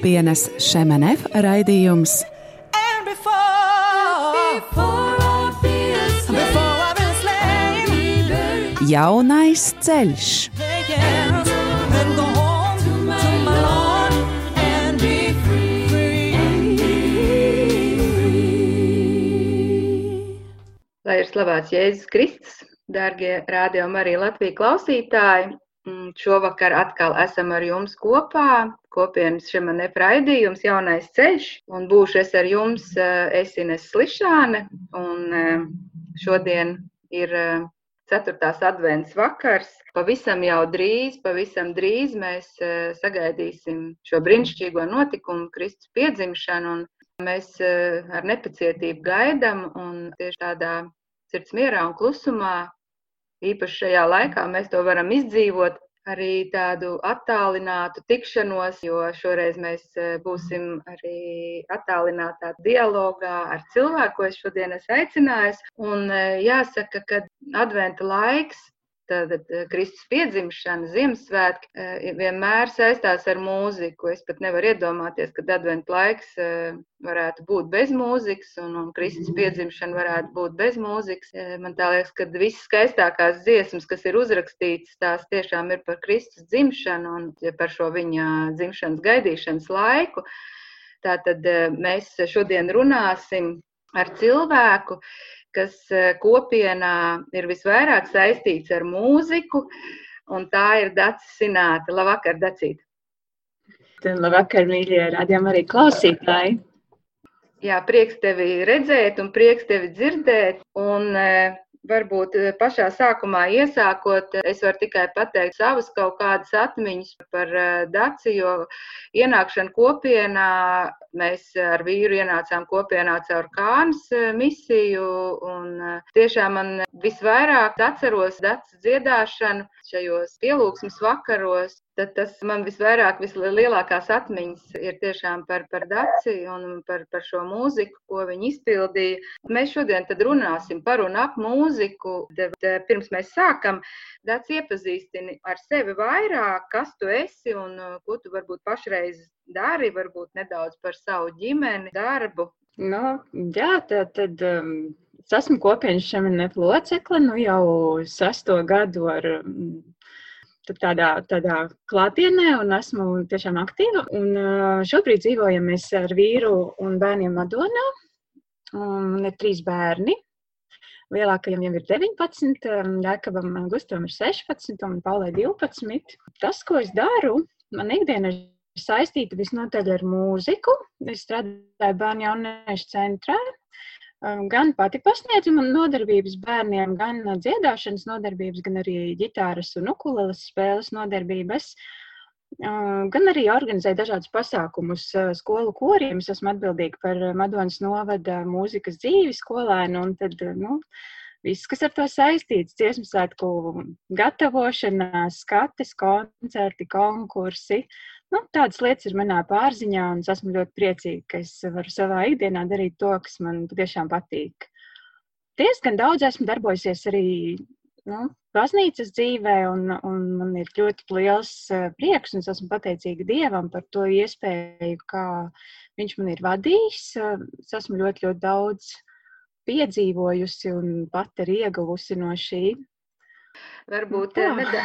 Kopienas Šemenef raidījums Jaunais ceļš. Lai ir slavēts Jēzus Kristus, darbie rādījumi arī Latvijas klausītāji. Mm, Šovakar atkal esam ar jums kopā. Kopienas šim nefraidījums, jaunais ceļš. Un būšu es ar jums, eh, Esines Slišāne. Un eh, šodien ir eh, ceturtās advents vakars. Pavisam jau drīz, pavisam drīz mēs eh, sagaidīsim šo brīnišķīgo notikumu, Kristus piedzimšanu. Un mēs eh, ar nepacietību gaidām un tieši tādā sirds mierā un klusumā. Īpaši šajā laikā mēs to varam izdzīvot arī tādu attālinātu tikšanos, jo šoreiz mēs eh, būsim arī attālinātā dialogā ar cilvēku, ko es šodien esmu aicinājis. Un eh, jāsaka, ka adventa laiks. Tātad eh, Kristus piedzimšana, Ziemassvētki eh, vienmēr saistās ar mūziku. Es pat nevaru iedomāties, ka adventu laiks eh, varētu būt bez mūzikas, un, un Kristus piedzimšana varētu būt bez mūzikas. Man tā liekas, ka visas skaistākās dziesmas, kas ir uzrakstītas, tās tiešām ir par Kristus dzimšanu un par šo viņa dzimšanas gaidīšanas laiku. Tātad mēs šodien runāsim ar cilvēku, kas eh, kopienā ir visvairāk saistīts ar mūziku, un tā ir Dācis Sināta. Labvakar, Dacīt! Labvakar, mīļie radījumi, arī klausītāji. Jā, prieks tevi redzēt un prieks tevi dzirdēt. Un, eh, Varbūt eh, pašā sākumā iesākot, es varu tikai pateikt savas kaut kādas atmiņas par Daci, jo ienākšana kopienā, mēs ar vīru ienācām kopienā caur Kānas eh, misiju, un eh, tiešām man visvairāk atceros Daci dziedāšanu šajos pielūgsmes vakaros, tad tas man visvairāk, vislielākās atmiņas ir tiešām par, par Daci un par, par šo mūziku, ko viņi izpildīja. Mēs šodien tad runāsim par un ap mūziku. Eh, Pirms mēs sākam, Daci iepazīstini ar sevi vairāk, kas tu esi un eh, ko tu varbūt pašreiz dari, varbūt nedaudz par savu ģimeni, darbu. Nu, jā, tā, tad um, es esmu kopienas šiem locekle nu jau sesto gadu ar um, tādā, tādā klātienē un esmu tiešām aktīva. Un uh, šobrīd dzīvojam mēs ar vīru un bērniem Madonā. Un ir trīs bērni. Lielākajam jau ir 19, um, Jākabam Gustavam ir 16 un Paulai 12. Tas, ko es daru, man ikdiena ir saistīta visnotaļ ar mūziku. Es strādāju bērnu jauniešu centrā. Um, Gan pati pasniedzu man nodarbības bērniem, gan dziedāšanas nodarbības, gan arī ģitāras un ukuleles spēles nodarbības. Uh, Gan arī organizēju dažādus pasākumus uh, skolu koriem. Es esmu atbildīga par Madonas novada mūzikas dzīvi skolēnu. un Tad, uh, nu, viss, kas ar to saistīts, dziesmu svētku gatavošana, skates, koncerti, konkursi. Nu, tādas lietas ir manā pārziņā, un es esmu ļoti priecīga, ka es varu savā ikdienā darīt to, kas man patiešām patīk. Diezgan daudz esmu darbojusies arī nu, baznīcas dzīvē, un, un man ir ļoti liels eh, prieks, un es esmu pateicīga Dievam par to iespēju, kā Viņš man ir vadījis. Es esmu ļoti, ļoti daudz piedzīvojusi un pat arī ieguvusi no šī. Varbūt eh, neda,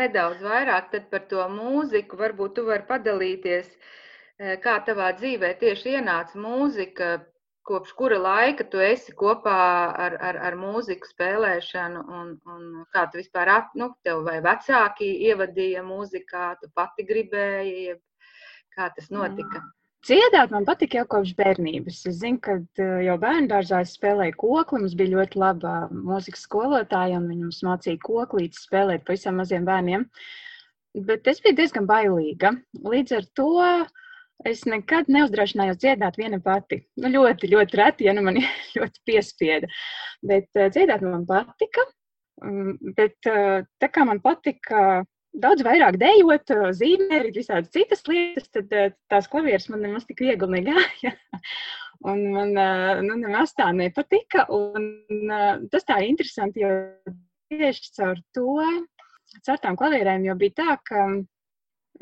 nedaudz vairāk par to mūziku. Varbūt tu vari padalīties, eh, kā tavā dzīvē tieši ienāca mūzika, kopš kura laika tu esi kopā ar, ar, ar mūziku spēlēšanu, un, un kā tu vispār, at, nu, tev vai vecāki ievadīja mūzikā, tu pati gribēji, kā tas notika? Dziedāt man patīk jau kopš bērnības. Es zinu, ka eh, jau bērnu dārzā es spēlēju kokli. Mums bija ļoti laba mūzikas skolotāja, un viņa mums mācīja koklītes spēlēt pavisam maziem bērniem. Bet es biju diezgan bailīga. Līdz ar to es nekad neuzdrošinājos dziedāt viena pati. Nu, ļoti, ļoti reti, ja nu man ļoti piespieda. Bet uh, dziedāt man patika. Mm, Bet uh, tā kā man patika daudz vairāk dejot, uh, zīmēt, visādas citas lietas, tad uh, tās klavieres man nemaz tik viegli negāja. Un man uh, nu, nemaz tā nepatika. Un, tas tā ir interesanti, jo tieši caur to caur tām klavierēm, jo bija tā, ka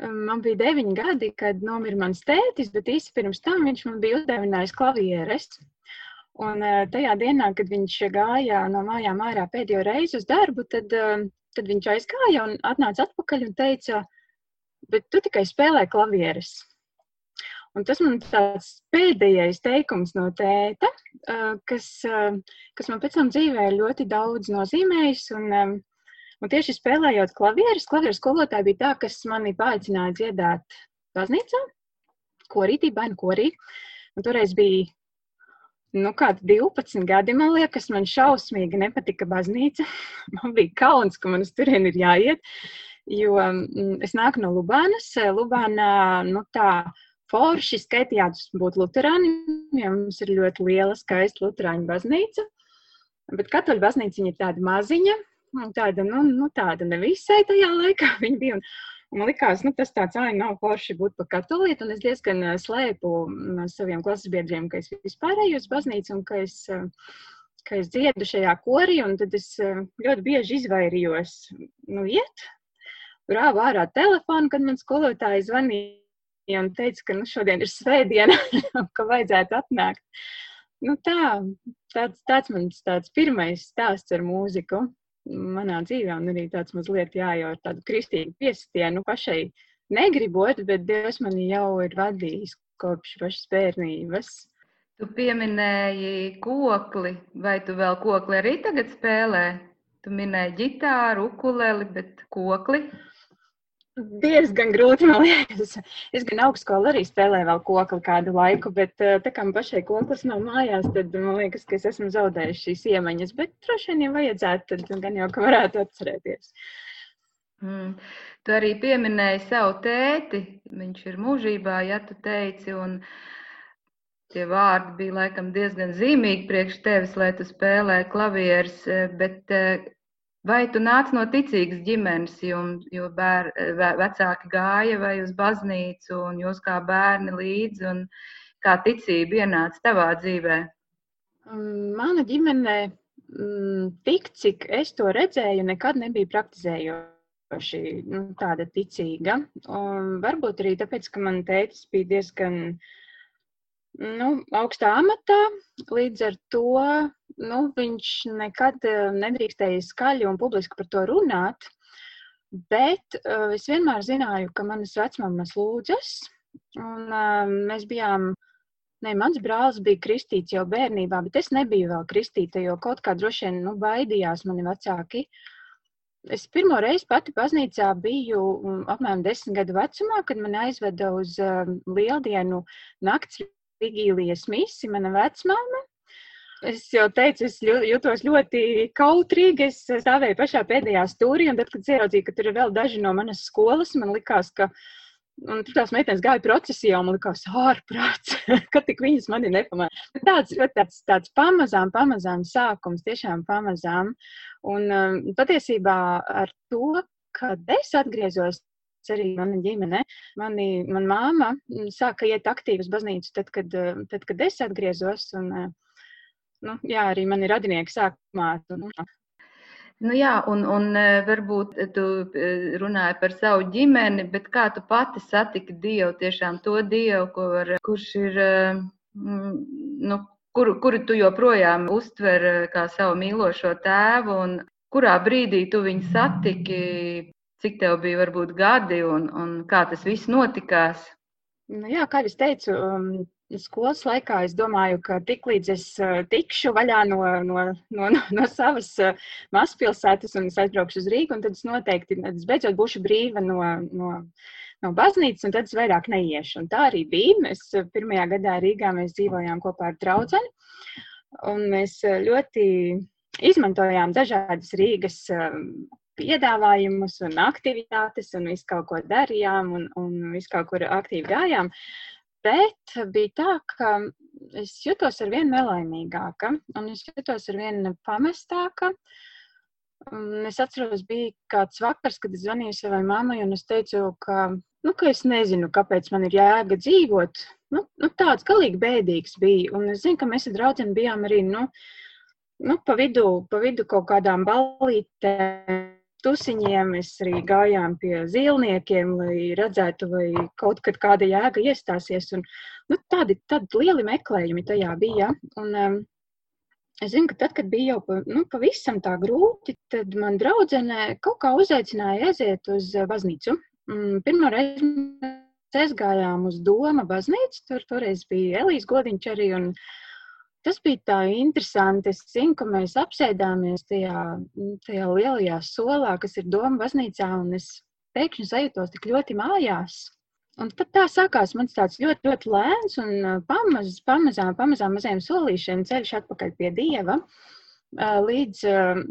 man bija deviņi gadi, kad nomira mans tētis, bet īsi pirms tam viņš man bija uzdāvinājis klavieres. Un tajā dienā, kad viņš gāja no mājām ārā pēdējo reizi uz darbu, tad, tad viņš aizgāja un atnāca atpakaļ un teica, bet tu tikai spēlē klavieres. Un tas man tāds pēdējais teikums no tēta, uh, kas, uh, kas man pēc tam dzīvē ļoti daudz nozīmējis. Un, um, un tieši spēlējot klavierus, klavieru skolotāja bija tā, kas mani paaicināja dziedāt baznīcā, korītī, bērnu korī. Un toreiz bija nu, kādi 12 gadi, man liekas, man šausmīgi nepatika baznīca. Man bija kauns, ka man uz turieni ir jāiet, jo mm, es nāku no Lubānas. Lubānā, nu tā, forši skaitījās būt luterānim, jo mums ir ļoti liela, skaista luterāņu baznīca. Bet katoļu baznīca ir tāda maziņa, tāda, nu, nu tāda nevisai tajā laikā viņa bija. Un man likās, nu, tas tāds arī nav forši būt par katolītu, un es diezgan slēpu saviem klases biedriem, ka es vispār eju uz baznīcu un ka es, ka es dziedu šajā korī, tad es ļoti bieži izvairījos, nu, iet, rāvu ārā telefonu, kad man skolotāji zvanīja un teica, ka nu, šodien ir svētdiena, ka vajadzētu atnākt. Nu, tā, tāds, tāds mans tāds pirmais stāsts ar mūziku manā dzīvē, un arī tāds mazliet jājaut tādu kristīgu piestienu pašai negribot, bet Dievs mani jau ir vadījis kopš pašas bērnības. Tu pieminēji kokli, vai tu vēl kokli arī tagad spēlē? Tu minēji ģitāru, ukuleli, bet kokli? Diezgan grūti. Man liekas, es gan augstskola arī spēlēju vēl kokli kādu laiku, bet eh, tā kā man pašai koklis nav mājās, tad man liekas, ka es esmu zaudējis šīs iemaņas. Bet droši vien, ja vajadzētu, tad gan jau ka varētu atcerēties. Mm. Tu arī pieminēji savu tēti. Viņš ir mūžībā, ja tu teici. Un... Tie vārdi bija laikam diezgan zīmīgi priekš tevis, lai tu spēlē klavierus, eh, bet eh, Vai tu nāc no ticīgas ģimenes, jo, bēr, vecāki gāja vai uz baznīcu, un jūs kā bērni līdzi, un kā ticība ienāca tavā dzīvē? Mana ģimene, mm, tik cik es to redzēju, nekad nebija praktizējoši nu, tāda ticīga. Un varbūt arī tāpēc, ka man tētis bija diezgan nu, augstā amatā, līdz ar to nu, viņš nekad eh, nedrīkstēja skaļi un publiski par to runāt. Bet uh, es vienmēr zināju, ka manas vecmāmas lūdzas, un uh, mēs bijām, ne, mans brālis bija kristīts jau bērnībā, bet es nebiju vēl kristīta, jo kaut kā droši vien nu, baidījās mani vecāki. Es pirmo reizi pati baznīcā biju um, apmēram desmit gadu vecumā, kad man aizveda uz uh, lieldienu nakts vigīlijas misi mana vecmāma. Es jau teicu, es jutos ļoti kautrīgi. Es stāvēju pašā pēdējā stūrī, un tad, kad ieraudzīju, ka tur ir vēl daži no manas skolas, man likās, ka Un tur tās meitenes gāja procesijā, un man likās, ārprāts, ka tik viņas mani nepamanīja. Tāds, tāds, tāds pamazām, pamazām sākums, tiešām pamazām. Un um, patiesībā ar to, kad es atgriezos arī mana ģimene. Mani, man māma sāka iet aktīvi uz baznīcu, tad, kad, tad, kad es atgriezos. Un, nu, jā, arī mani radinieki sāk māt. Un, Nu jā, un, un varbūt tu runāji par savu ģimeni, bet kā tu pati satiki Dievu, tiešām to Dievu, var, kurš ir, nu, kuru, kuru tu joprojām uztver kā savu mīlošo tēvu, un kurā brīdī tu viņu satiki, cik tev bija varbūt gadi un, un kā tas viss notikās? Nu, jā, kā jau teicu, um, skolas laikā es domāju, ka tiklīdz es uh, tikšu vaļā no, no, no, no savas uh, mazpilsētas un es aizbraukšu uz Rīgu, tad es noteikti es beidzot būšu brīva no, no, no baznīcas, un tad es vairāk neiešu. Un tā arī bija. Mēs uh, pirmajā gadā Rīgā dzīvojām kopā ar draugu. Un mēs ļoti izmantojām dažādas Rīgas um, piedāvājumus un aktivitātes un visu kaut ko darījām un, un visu kaut kur aktīvi gājām. Bet bija tā, ka es jutos ar vien nelaimīgāka un es jutos ar vien pamestāka. Un es atceros, bija kāds vakars, kad es zvanīju savai mammai un es teicu, ka, nu, ka es nezinu, kāpēc man ir jēga dzīvot. Nu, nu, tāds galīgi bēdīgs bija. Un es zinu, ka mēs ar draugiem bijām arī nu, nu, pa, vidu, pa vidu kaut kādām ballītēm tusiņiem, mēs arī gājām pie zīlniekiem, lai redzētu, vai kaut kad kāda jēga iestāsies. Un, nu, tādi, tādi lieli meklējumi tajā bija. Un, um, Es zinu, ka tad, kad bija jau nu, pavisam tā grūti, tad man draudzene kaut kā uzaicināja aiziet uz baznīcu. Mm, Pirmā reize mēs aizgājām uz Doma baznīcu, tur toreiz bija Elīze Godiņš arī, un tas bija tā interesanti. Es zinu, ka mēs apsēdāmies tajā, tajā lielajā solā, kas ir Doma baznīcā, un es pēkšņi sajūtos tik ļoti mājās. Un tad tā sākās mans tāds ļoti, ļoti lēns un pamaz, pamazām, pamazām maziem solīšiem ceļš atpakaļ pie Dieva. Līdz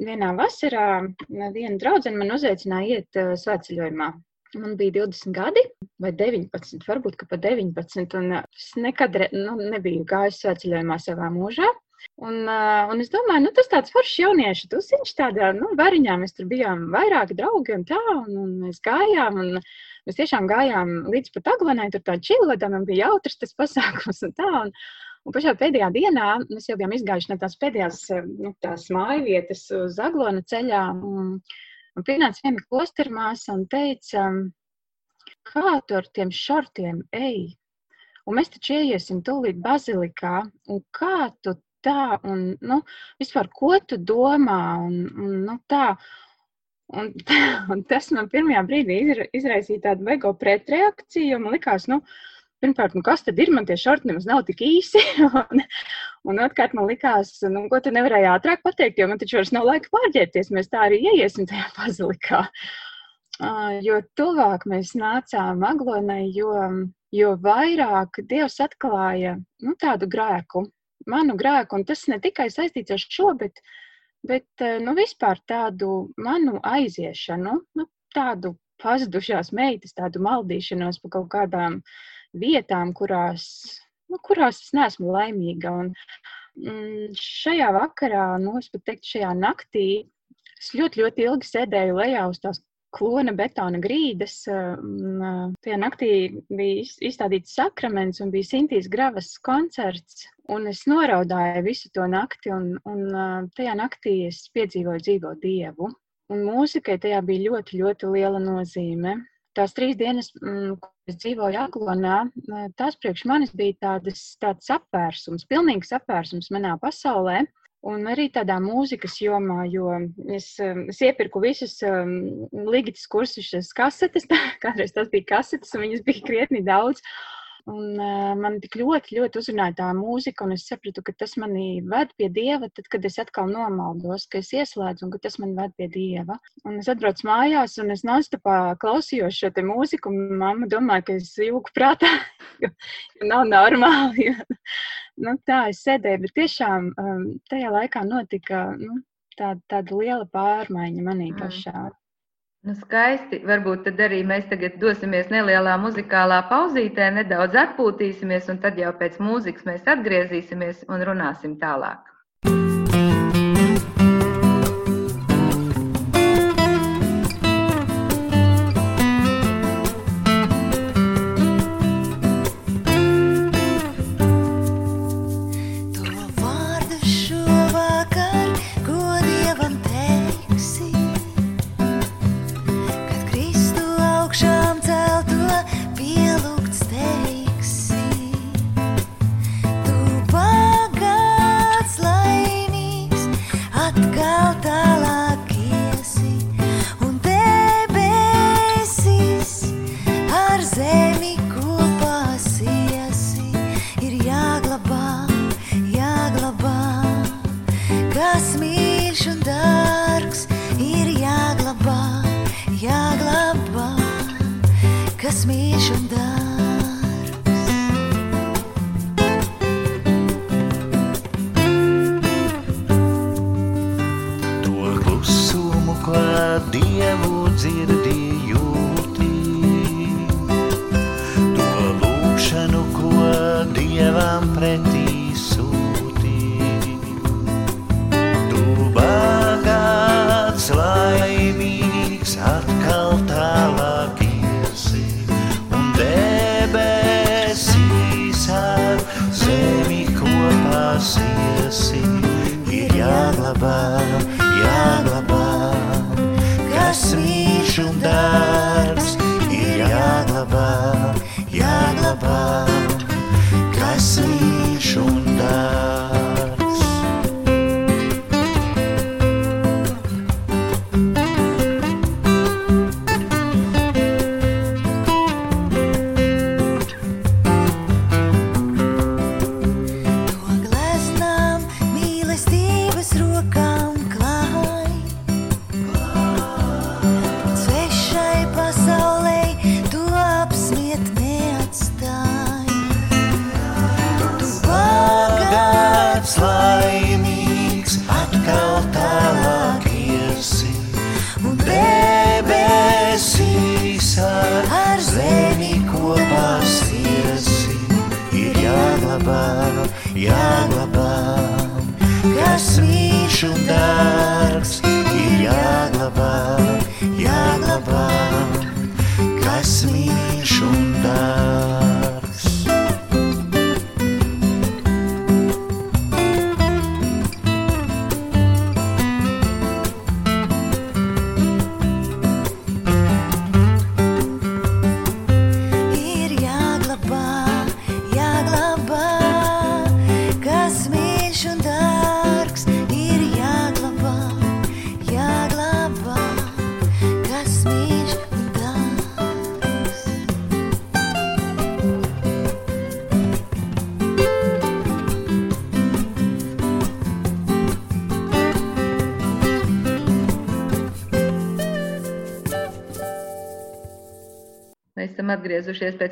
vienā vasarā viena draudzene man uzaicināja iet svētceļojumā. Man bija 20 gadi, vai 19, varbūt pat 19. Un es nekad nu, nebiju gājis svētceļojumā savā mūžā. Un, uh, un es domāju, nu, tas tāds foršs jauniešu tusiņš, tādā nu, variņā mēs tur bijām vairāki draugi un tā, un, un mēs gājām. Un, Mēs tiešām gājām līdz pat aglonai, tur tā čilota, man bija jautrs tas pasākums un tā. Un, un pašā pēdējā dienā mēs jau bijām izgājuši no tās pēdējās nu, tās mājvietas uz aglona ceļā. Un, un pienāca viena klostermāsa un teica, kā tu ar tiem šortiem ej? Un mēs taču ieiesim tūlīt bazilikā, un kā tu tā, un, nu, vispār, ko tu domā, un, un nu, tā. Un, un tas man pirmajā brīdī izraisīja tādu veigo pretreakciju. Man likās, nu, pirmkārt, nu, kas tad ir? Man tie šorti nemaz nav tik īsi. un, un otrkārt, man likās, nu, ko tu nevarēji ātrāk pateikt, jo man taču vairs nav laika pārģērbties. Mēs tā arī ieiesim tajā pazalikā. Uh, jo tuvāk mēs nācām aglonai, jo, jo vairāk Dievs atklāja nu, tādu grēku, manu grēku, un tas ne tikai saistīts ar šo, bet bet nu, vispār tādu manu aiziešanu, nu, tādu pazudušās meitas, tādu maldīšanos pa kaut kādām vietām, kurās, nu, kurās es neesmu laimīga. Un, mm, šajā vakarā, nu, es pat teiktu, šajā naktī es ļoti, ļoti ilgi sēdēju lejā uz tās klona betona grīdas. Tajā naktī bija izstādīts sakraments un bija Sintīs Gravas koncerts. Un es noraudāju visu to nakti, un, un tajā naktī es piedzīvoju dzīvo Dievu. Un mūzikai tajā bija ļoti, ļoti liela nozīme. Tās trīs dienas, kad es dzīvoju Aglonā, tās priekš manis bija tādas, tāds apvērsums, pilnīgs apvērsums manā pasaulē. Un arī tādā mūzikas jomā, jo es, um, es iepirku visus um, ligitas kursus, kasetes, kādreiz tas bija kasetes, un viņas bija krietni daudz. Un, uh, man tik ļoti, ļoti uzrunāja tā mūzika, un es sapratu, ka tas mani ved pie dieva, tad, kad es atkal nomaldos, ka es ieslēdzu, un ka tas man ved pie dieva. Un es atbraucu mājās, un es nonstopā klausījos šo mūziku, un mamma domāja, ka es jūku prātā, jo, jo nav normāli. Jo, nu, tā es sēdēju, bet tiešām um, tajā laikā notika nu, tāda, tāda liela pārmaiņa manī mm. Nu, skaisti. Varbūt tad arī mēs tagad dosimies nelielā muzikālā pauzītē, nedaudz atpūtīsimies, un tad jau pēc mūzikas mēs atgriezīsimies un runāsim tālāk. Kas mīļš un dārgs. Ir jāglabā, jāglabā,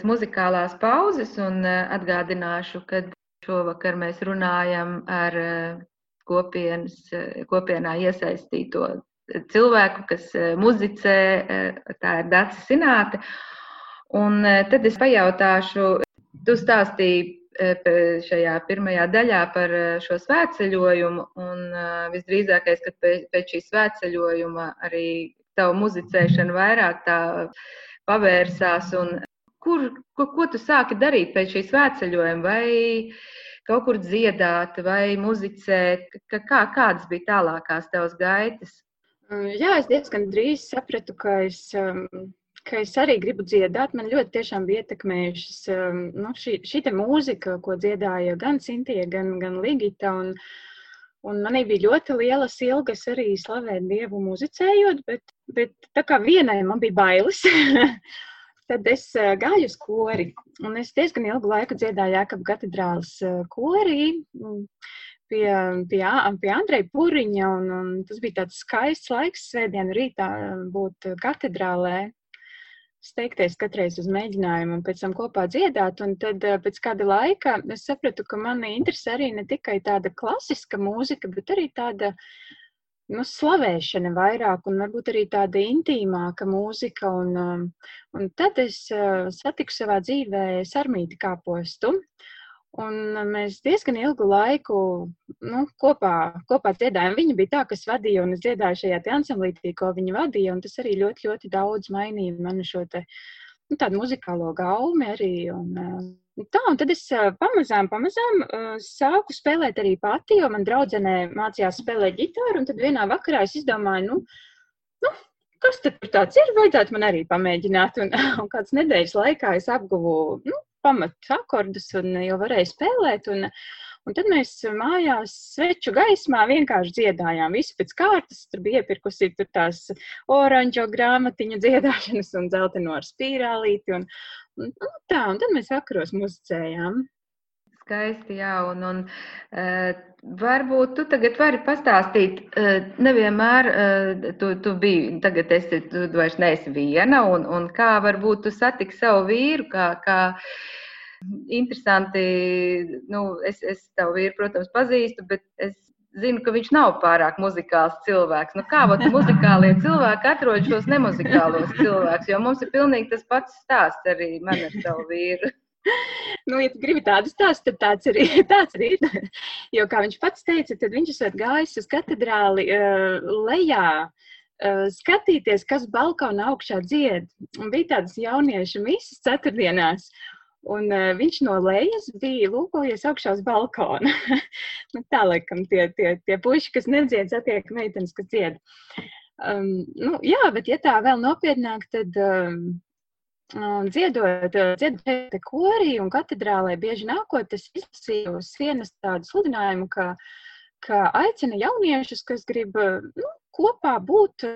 pēc muzikālās pauzes un eh, atgādināšu, ka šovakar mēs runājam ar eh, kopienas, eh, kopienā iesaistīto cilvēku, kas muzicē, tā ir Dācis Sināte. Un tad es pajautāšu, tu stāstīji šajā pirmajā daļā par šo svētceļojumu, un visdrīzākais, ka pēc šī svētceļojuma arī tavu muzicēšanu vairāk tā pavērsās. un Kur, ko, ko tu sāki darīt pēc šīs svētceļojuma? Vai kaut kur dziedāt, vai muzicēt? Kā, kādas bija tālākās tavas gaitas? Mm, Jā, es diezgan drīz sapratu, ka es, um, ka es arī gribu dziedāt. Man ļoti tiešām bija ietekmējušas um, nu, šī, šī mūzika, ko dziedāja gan Sintīna, gan, gan Ligita. Un, un manī bija ļoti lielas ilgas arī slavēt Dievu muzicējot, bet, bet tā kā vienai man bija bailes. Tad es uh, gāju uz kori, un es diezgan ilgu laiku dziedāju Jēkabas katedrāles uh, korī. mm, pie, pie, pie Andreja Puriņa. Un, un tas bija tāds skaists laiks, svētdien rītā būt katedrālē. Steigties katreiz uz mēģinājumu un pēc tam kopā dziedāt. Un tad eh, pēc kāda laika es sapratu, ka mani interesē arī ne tikai tāda klasiska mūzika, bet arī tāda nu, slavēšana vairāk un varbūt arī tāda intīmāka mūzika. Un, um, un tad es uh, satiku savā dzīvē Sarmīti Kāpostu. Un mēs diezgan ilgu laiku nu, kopā, kopā dziedājām. Viņa bija tā, kas vadīja, un es dziedāju šajā ansamblītī, ko viņa vadīja. Tas arī ļoti, ļoti daudz mainīja manu šo te, nu, tādu muzikālo gaumi arī. Un, uh, tā, un tad es uh, pamazām, pamazām uh, sāku spēlēt arī pati, jo man draudzenē mācījās spēlēt ģitāru. Un tad vienā vakarā es izdomāju, nu, nu, kas tad tāds ir, vajadzētu man arī pamēģināt. Un, un kāds nedēļas laikā es apguvu nu, pamatu akordus un jau varēju spēlēt. Un, un tad mēs mājās sveču gaismā vienkārši dziedājām. Visi pēc kārtas tur bija iepirkusi tur tās oranžo grāmatiņu dziedāšanas un dzelteno ar spīrālīti. Un, un, nu, tā, un tad mēs vakaros muzicējām. Skaisti, jā, un, un uh, varbūt tu tagad vari pastāstīt, uh, nevienmēr uh, tu, tu biji, tagad esi, tu vairs neesi viena, un, un kā varbūt tu satiksi savu vīru, kā, kā interesanti, nu, es, es tavu vīru, protams, pazīstu, bet es zinu, ka viņš nav pārāk muzikāls cilvēks. Nu, kā vat muzikālie cilvēki atrod šos nemuzikālos cilvēkus, jo mums ir pilnīgi tas pats stāsts arī man ar savu vīru. Nu, ja tu gribi tādu stāstu, tad tāds arī, tāds arī ir. Jo, kā viņš pats teica, tad viņš esat gājis uz katedrāli uh, lejā. Uh, skatīties, kas balkonā augšā dzied. Un bija tādas jauniešu misijas ceturtdienās. Un uh, viņš no lejas bija lūkojies augšā uz balkona. nu, tā laikam tie, tie, tie puiši, kas nedzied, satiek meitenes, kas dzied. Um, nu, jā, bet ja tā vēl nopietnāk, tad um, um, dziedot, uh, dziedot korī un katedrālē bieži nākot, es izlasīju uz sienas tādu sludinājumu, ka, ka aicina jauniešus, kas grib uh, nu, kopā būt,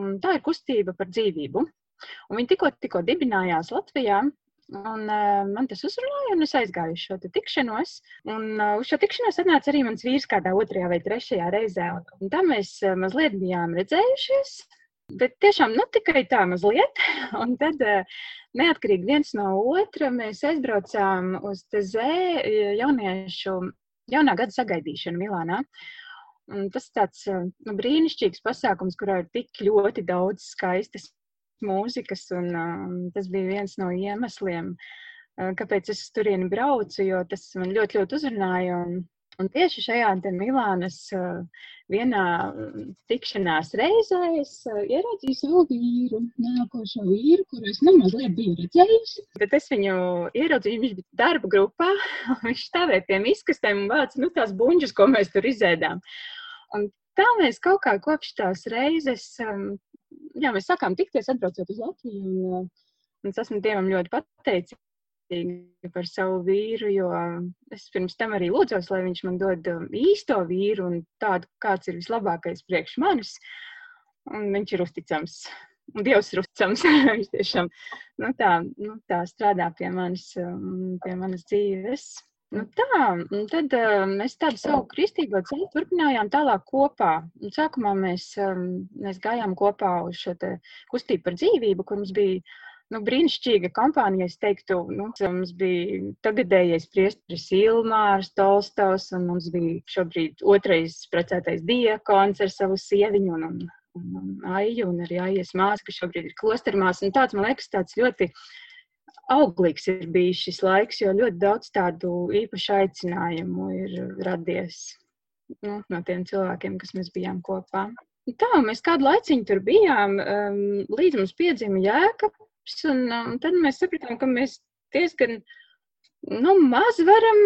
un tā ir kustība par dzīvību. Un viņi tikko, tikko dibinājās Latvijā, Un, uh, man tas uzrunāja, un es aizgāju uz šo tikšanos. Un, uh, uz šo tikšanos atnāca arī mans vīrs kādā otrajā vai trešajā reizē. Un, un tā mēs uh, mazliet bijām redzējušies. Bet tiešām nu, tikai tā mazliet. Un tad neatkarīgi viens no otra mēs aizbraucām uz TZ jauniešu jaunā gada sagaidīšanu Milānā. Un tas ir tāds nu, brīnišķīgs pasākums, kurā ir tik ļoti daudz skaistas mūzikas, un um, tas bija viens no iemesliem, uh, kāpēc es turieni braucu, jo tas man ļoti, ļoti uzrunāja. Un, un tieši šajā Milānas uh, vienā tikšanās reizē es uh, ieraudzīju savu vīru, nākošo vīru, kuru es nemazliet biju redzējusi. Bet es viņu ieraudzīju, viņš bija darba grupā, viņš stāvēja pie miskastēm un vāca nu, tās buņģas, ko mēs tur izēdām. Un tā mēs kaut kā kopš tās reizes um, jā, mēs sākām tikties, atbraucot uz Latviju. Un, uh, un es esmu Dievam ļoti pateicīga par savu vīru, jo es pirms tam arī lūdzos, lai viņš man dod um, īsto vīru un tādu, kāds ir vislabākais priekš manis. Un viņš ir uzticams. Un Dievs ir uzticams. viņš tiešām nu, tā, nu, tā strādā pie manis, um, pie manas dzīves. Nu tā, tad uh, mēs tādu savu kristīgo ceļu turpinājām tālāk kopā. Un sākumā mēs, um, mēs gājām kopā uz šo kustību par dzīvību, kur mums bija nu, brīnišķīga kompānija. Es teiktu, nu, mums bija tagadējais priesteris Ilmārs Tolstovs, un mums bija šobrīd otrais precētais diakons ar savu sieviņu un, un, un, un Aiju, un arī Aijas māsa, kas šobrīd ir klostermās. Un tāds, man liekas, tāds ļoti auglīgs ir bijis šis laiks, jo ļoti daudz tādu īpašu aicinājumu ir radies nu, no tiem cilvēkiem, kas mēs bijām kopā. Tā, mēs kādu laiciņu tur bijām, um, līdz mums piedzima jēkabs, un um, tad mēs sapratām, ka mēs diezgan nu, maz varam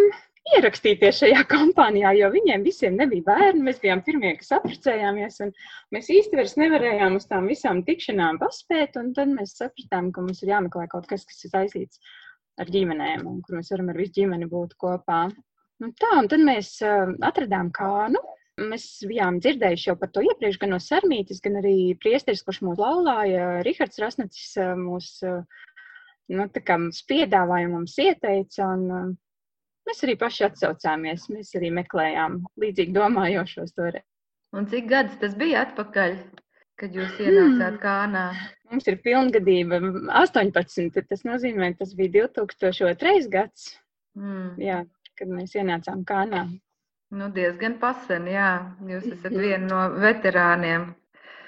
ierakstīties šajā kompānijā, jo viņiem visiem nebija bērni. Mēs bijām pirmie, kas apprecējāmies, un mēs īsti vairs nevarējām uz tām visām tikšanām paspēt. Tad mēs sapratām, ka mums ir jāmeklē kaut kas, kas ir saistīts ar ģimenēm, un kur mēs varam ar visu ģimeni būt kopā. Nu, tā, un tad mēs uh, atradām kānu. Mēs bijām dzirdējuši jau par to iepriekš, gan no Sarmītas, gan arī priesteris, kurš mūs laulāja, Rihards Rasnacis mūs, nu, tā kā mums piedāvāja, mums ieteica, un Mēs arī paši atsaucāmies, mēs arī meklējām līdzīgi domājošos toreiz. Un cik gadus tas bija atpakaļ, kad jūs ienācāt Kānā? Mums ir pilngadība 18. Tas nozīmē, tas bija 2002. gads, Mm. jā, kad mēs ienācām Kānā. Nu, diezgan pasen, jā. Jūs esat viena no veterāniem.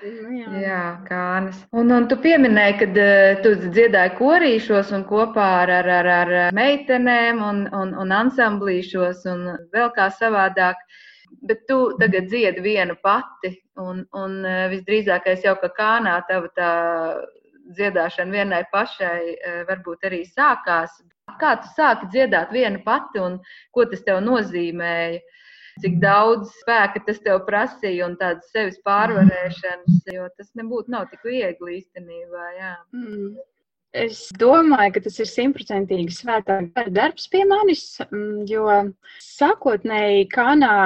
Nu, jā. Jā, kānas. Un, un tu pieminēji, ka uh, tu dziedāji korīšos un kopā ar, ar, ar, ar meitenēm un, un, un ansamblīšos un vēl kā savādāk. Bet tu tagad dziedi viena pati, un, un uh, visdrīzākais jau, ka kānā tava tā dziedāšana vienai pašai uh, varbūt arī sākās. Kā tu sāki dziedāt viena pati un ko tas tev nozīmēja? Cik daudz spēka tas tev prasīja un tādas sevis pārvarēšanas, jo tas nebūtu nav tik viegli īstenībā. Jā. Mm. Es domāju, ka tas ir simtprocentīgi svētā gara darbs pie manis, mm, jo sākotnēji kanā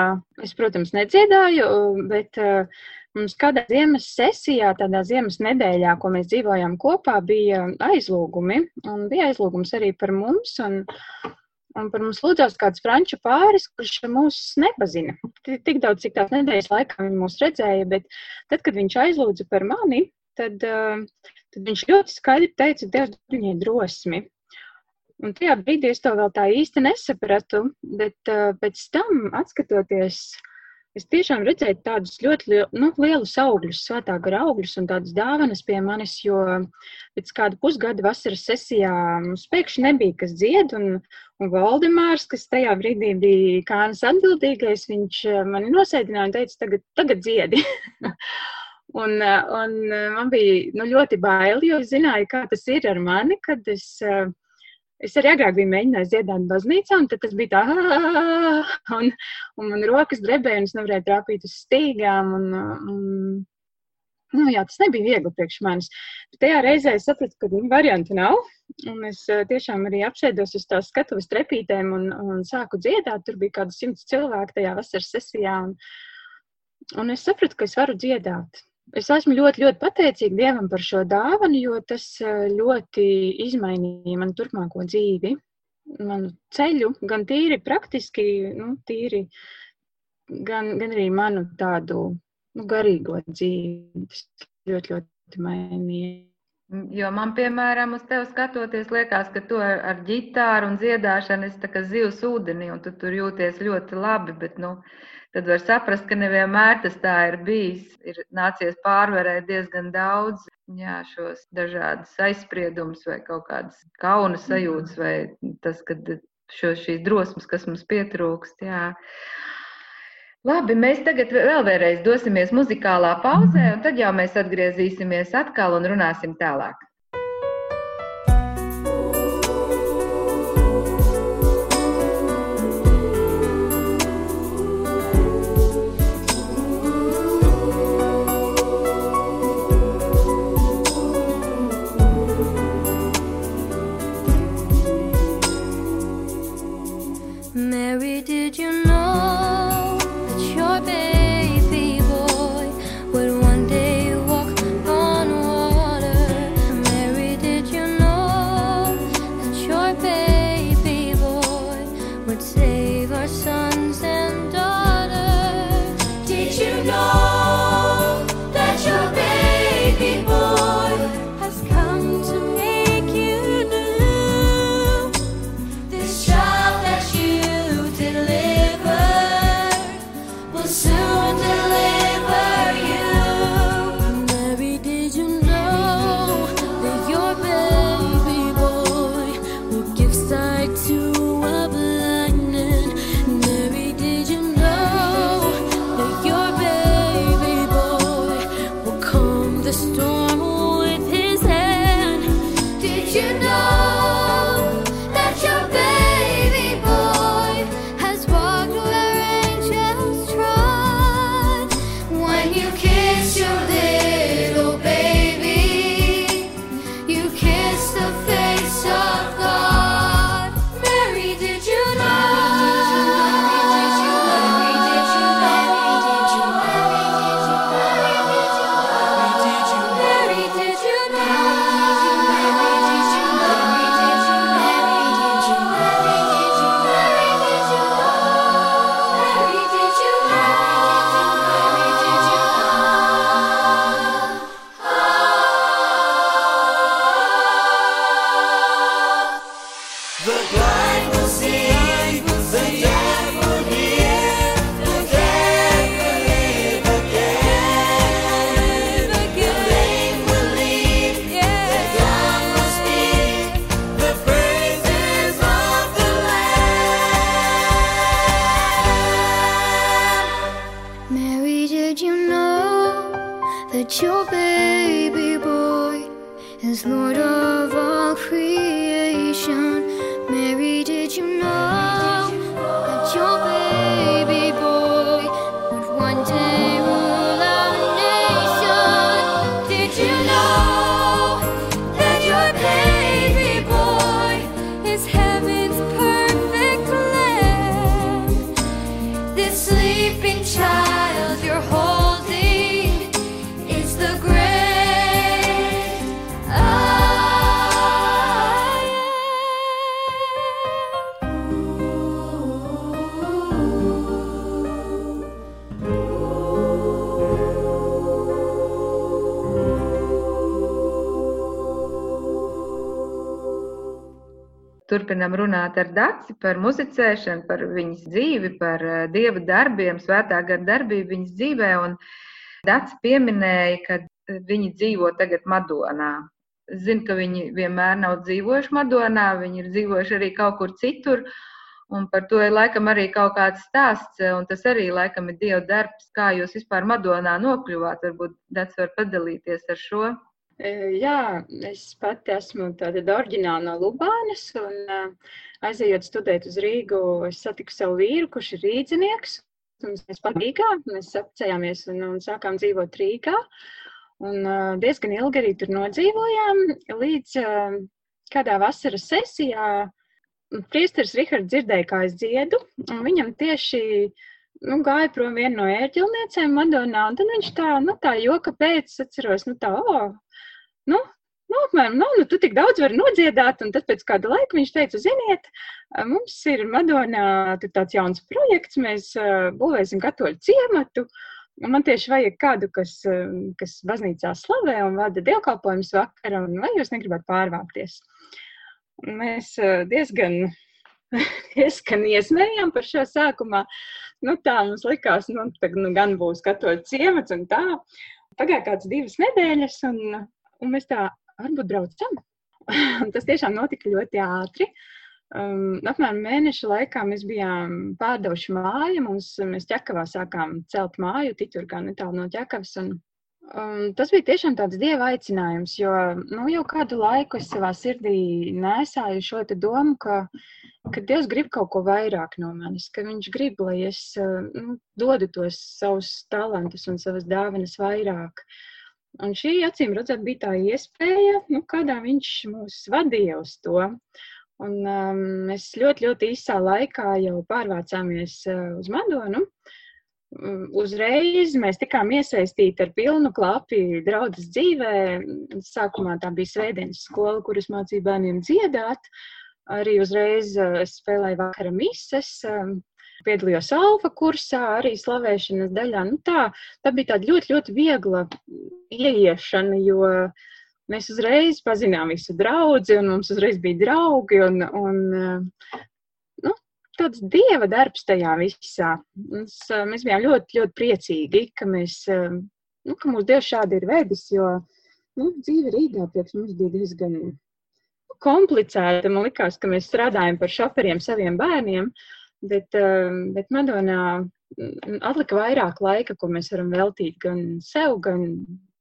es, protams, nedziedāju, bet uh, mums kādā ziemas sesijā, tādā ziemas nedēļā, ko mēs dzīvojām kopā, bija aizlūgumi, un bija aizlūgums arī par mums, un, Un par mums lūdzās kāds franču pāris, kurš mūs nepazina. Tik daudz, cik tās nedēļas laikā viņi mūs redzēja, bet tad, kad viņš aizlūdza par mani, tad, tad viņš ļoti skaidri teica, Dievs, viņai drosmi. Un tajā brīdī es to vēl tā īsti nesapratu, bet pēc tam, atskatoties, es tiešām redzēju tādus ļoti nu, lielus augļus, svētā gara augļus un tādas dāvanas pie manis, jo pēc kāda pusgada vasaras sesijā mums pēkšņi nebija kas dzied, un, un Valdemārs, kas tajā brīdī bija kānas atbildīgais, viņš mani nosēdināja un teica, tagad, tagad dziedi. Un, un man bija nu, ļoti bail, jo es zināju, kā tas ir ar mani, kad es uh, Es arī agrāk biju mēģinājis dziedāt baznīcā, un tas bija tā, un, un man rokas drebēja, un es nevarēju trāpīt uz stīgām. Un, un, Nu, jā, tas nebija viegli priekš manis. Bet tajā reizē es sapratu, ka variantu nav. Un es eh, tiešām arī apsēdos uz tās skatuves trepītēm un, un sāku dziedāt. Tur bija kādi simts cilvēki tajā vasaras sesijā. Un, un es sapratu, ka es varu dziedāt. Es esmu ļoti, ļoti pateicīga Dievam par šo dāvanu, jo tas eh, ļoti izmainīja manu turpmāko dzīvi, manu ceļu, gan tīri praktiski, nu, tīri, gan, gan arī manu tādu nu, garīgo dzīvi. Tas ļoti, ļoti mainīja. Jo man, piemēram, uz tevi skatoties, liekas, ka tu ar, ar ģitāru un dziedāšanu esi kā zivs ūdenī, un tu tur jūties ļoti labi. Bet, nu, tad var saprast, ka nevienmēr tas tā ir bijis. Ir nācies pārvarēt diezgan daudz jā, šos dažādus aizspriedumus vai kaut kādas kauna sajūtas, vai tas, ka šo, šīs drosmes, kas mums pietrūkst. Jā. Labi, mēs tagad vēl vēlreiz dosimies muzikālā pauzē, un tad jau mēs atgriezīsimies atkal un runāsim tālāk. Turpinam runāt ar Dāci par muzicēšanu, par viņas dzīvi, par eh, dieva darbiem, svētā gara darbību viņas dzīvē. Un Dāci pieminēja, ka eh, viņi dzīvo tagad Madonā. Zinu, ka viņi vienmēr nav dzīvojuši Madonā, viņi ir dzīvojuši arī kaut kur citur. Un par to ir laikam arī kaut kāds stāsts, un tas arī laikam ir Dieva darbs, kā jūs vispār Madonā nokļuvāt. Varbūt Dācis var padalīties ar šo. Jā, es pati esmu tāda oriģināla no Lubānas, un aizejot studēt uz Rīgu, es satiku savu vīru, kurš ir rīdzinieks. un Mēs pat Rīgā, mēs apprecējāmies un, un sākām dzīvot Rīgā. Un diezgan ilgi arī tur nodzīvojām, līdz kādā vasaras sesijā priesteris Rihards dzirdēja, kā es dziedu, un viņam tieši nu, gāja prom viena no ērģelniecēm Madonā, un tad viņš tā, nu, tā joka pēc atceros, nu, tā, o, nu, nu, apmēram, nu, nu, tu tik daudz vari nodziedāt, un tad pēc kāda laika viņš teica, ziniet, mums ir Madonā tāds jauns projekts, mēs uh, būvēsim katoļu ciematu, un man tieši vajag kādu, kas, uh, kas baznīcā slavē un vada dievkalpojumus vakara, un vai jūs negribat pārvākties? Mēs uh, diezgan diezgan iesmējām par šo sākumā. Nu, tā mums likās, nu, tā, nu gan būs katoļu ciemats un tā. Pagāja kāds divas nedēļas, un, un mēs tā varbūt braucam. Tas tiešām notika ļoti ātri. Um, apmēram mēneša laikā mēs bijām pārdevuši māju. Mums, mēs ķekavā sākām celt māju, titurgā netālu no ķekavas. Un, um, tas bija tiešām tāds dieva aicinājums, jo nu, jau kādu laiku es savā sirdī nesāju šo domu, ka ka Dievs grib kaut ko vairāk no manis, ka Viņš grib, lai es nu, dodu tos savus talantus un savas dāvanas vairāk. Un šī, acīm redzot, bija tā iespēja, nu, kādā Viņš mūs vadīja uz to. Un um, mēs ļoti, ļoti īsā laikā jau pārvācāmies uh, uz Madonu. Uzreiz mēs tikām iesaistīti ar pilnu klapi draudzes dzīvē. Sākumā tā bija svētdienas skola, kuras mācīja bērniem dziedāt. Uh, Arī uzreiz eh, spēlēju vakara mises, eh, piedalījos alfa kursā, arī slavēšanas daļā. Nu, tā, tā bija tāda ļoti, ļoti viegla ieiešana, jo mēs uzreiz pazinām visu draugu, un mums uzreiz bija draugi. Un, un, eh, nu, tāds dieva darbs tajā visā. Mums, mēs bijām ļoti, ļoti priecīgi, ka, mēs, nu, ka mūsu dievs šādi ir vedis, jo nu, dzīve Rīgā priekš mums bija diezgan komplicēta. Man liekas, ka mēs strādājam par šoferiem saviem bērniem, bet, um, bet Madonā mm, atlika vairāk laika, ko mēs varam veltīt gan sev, gan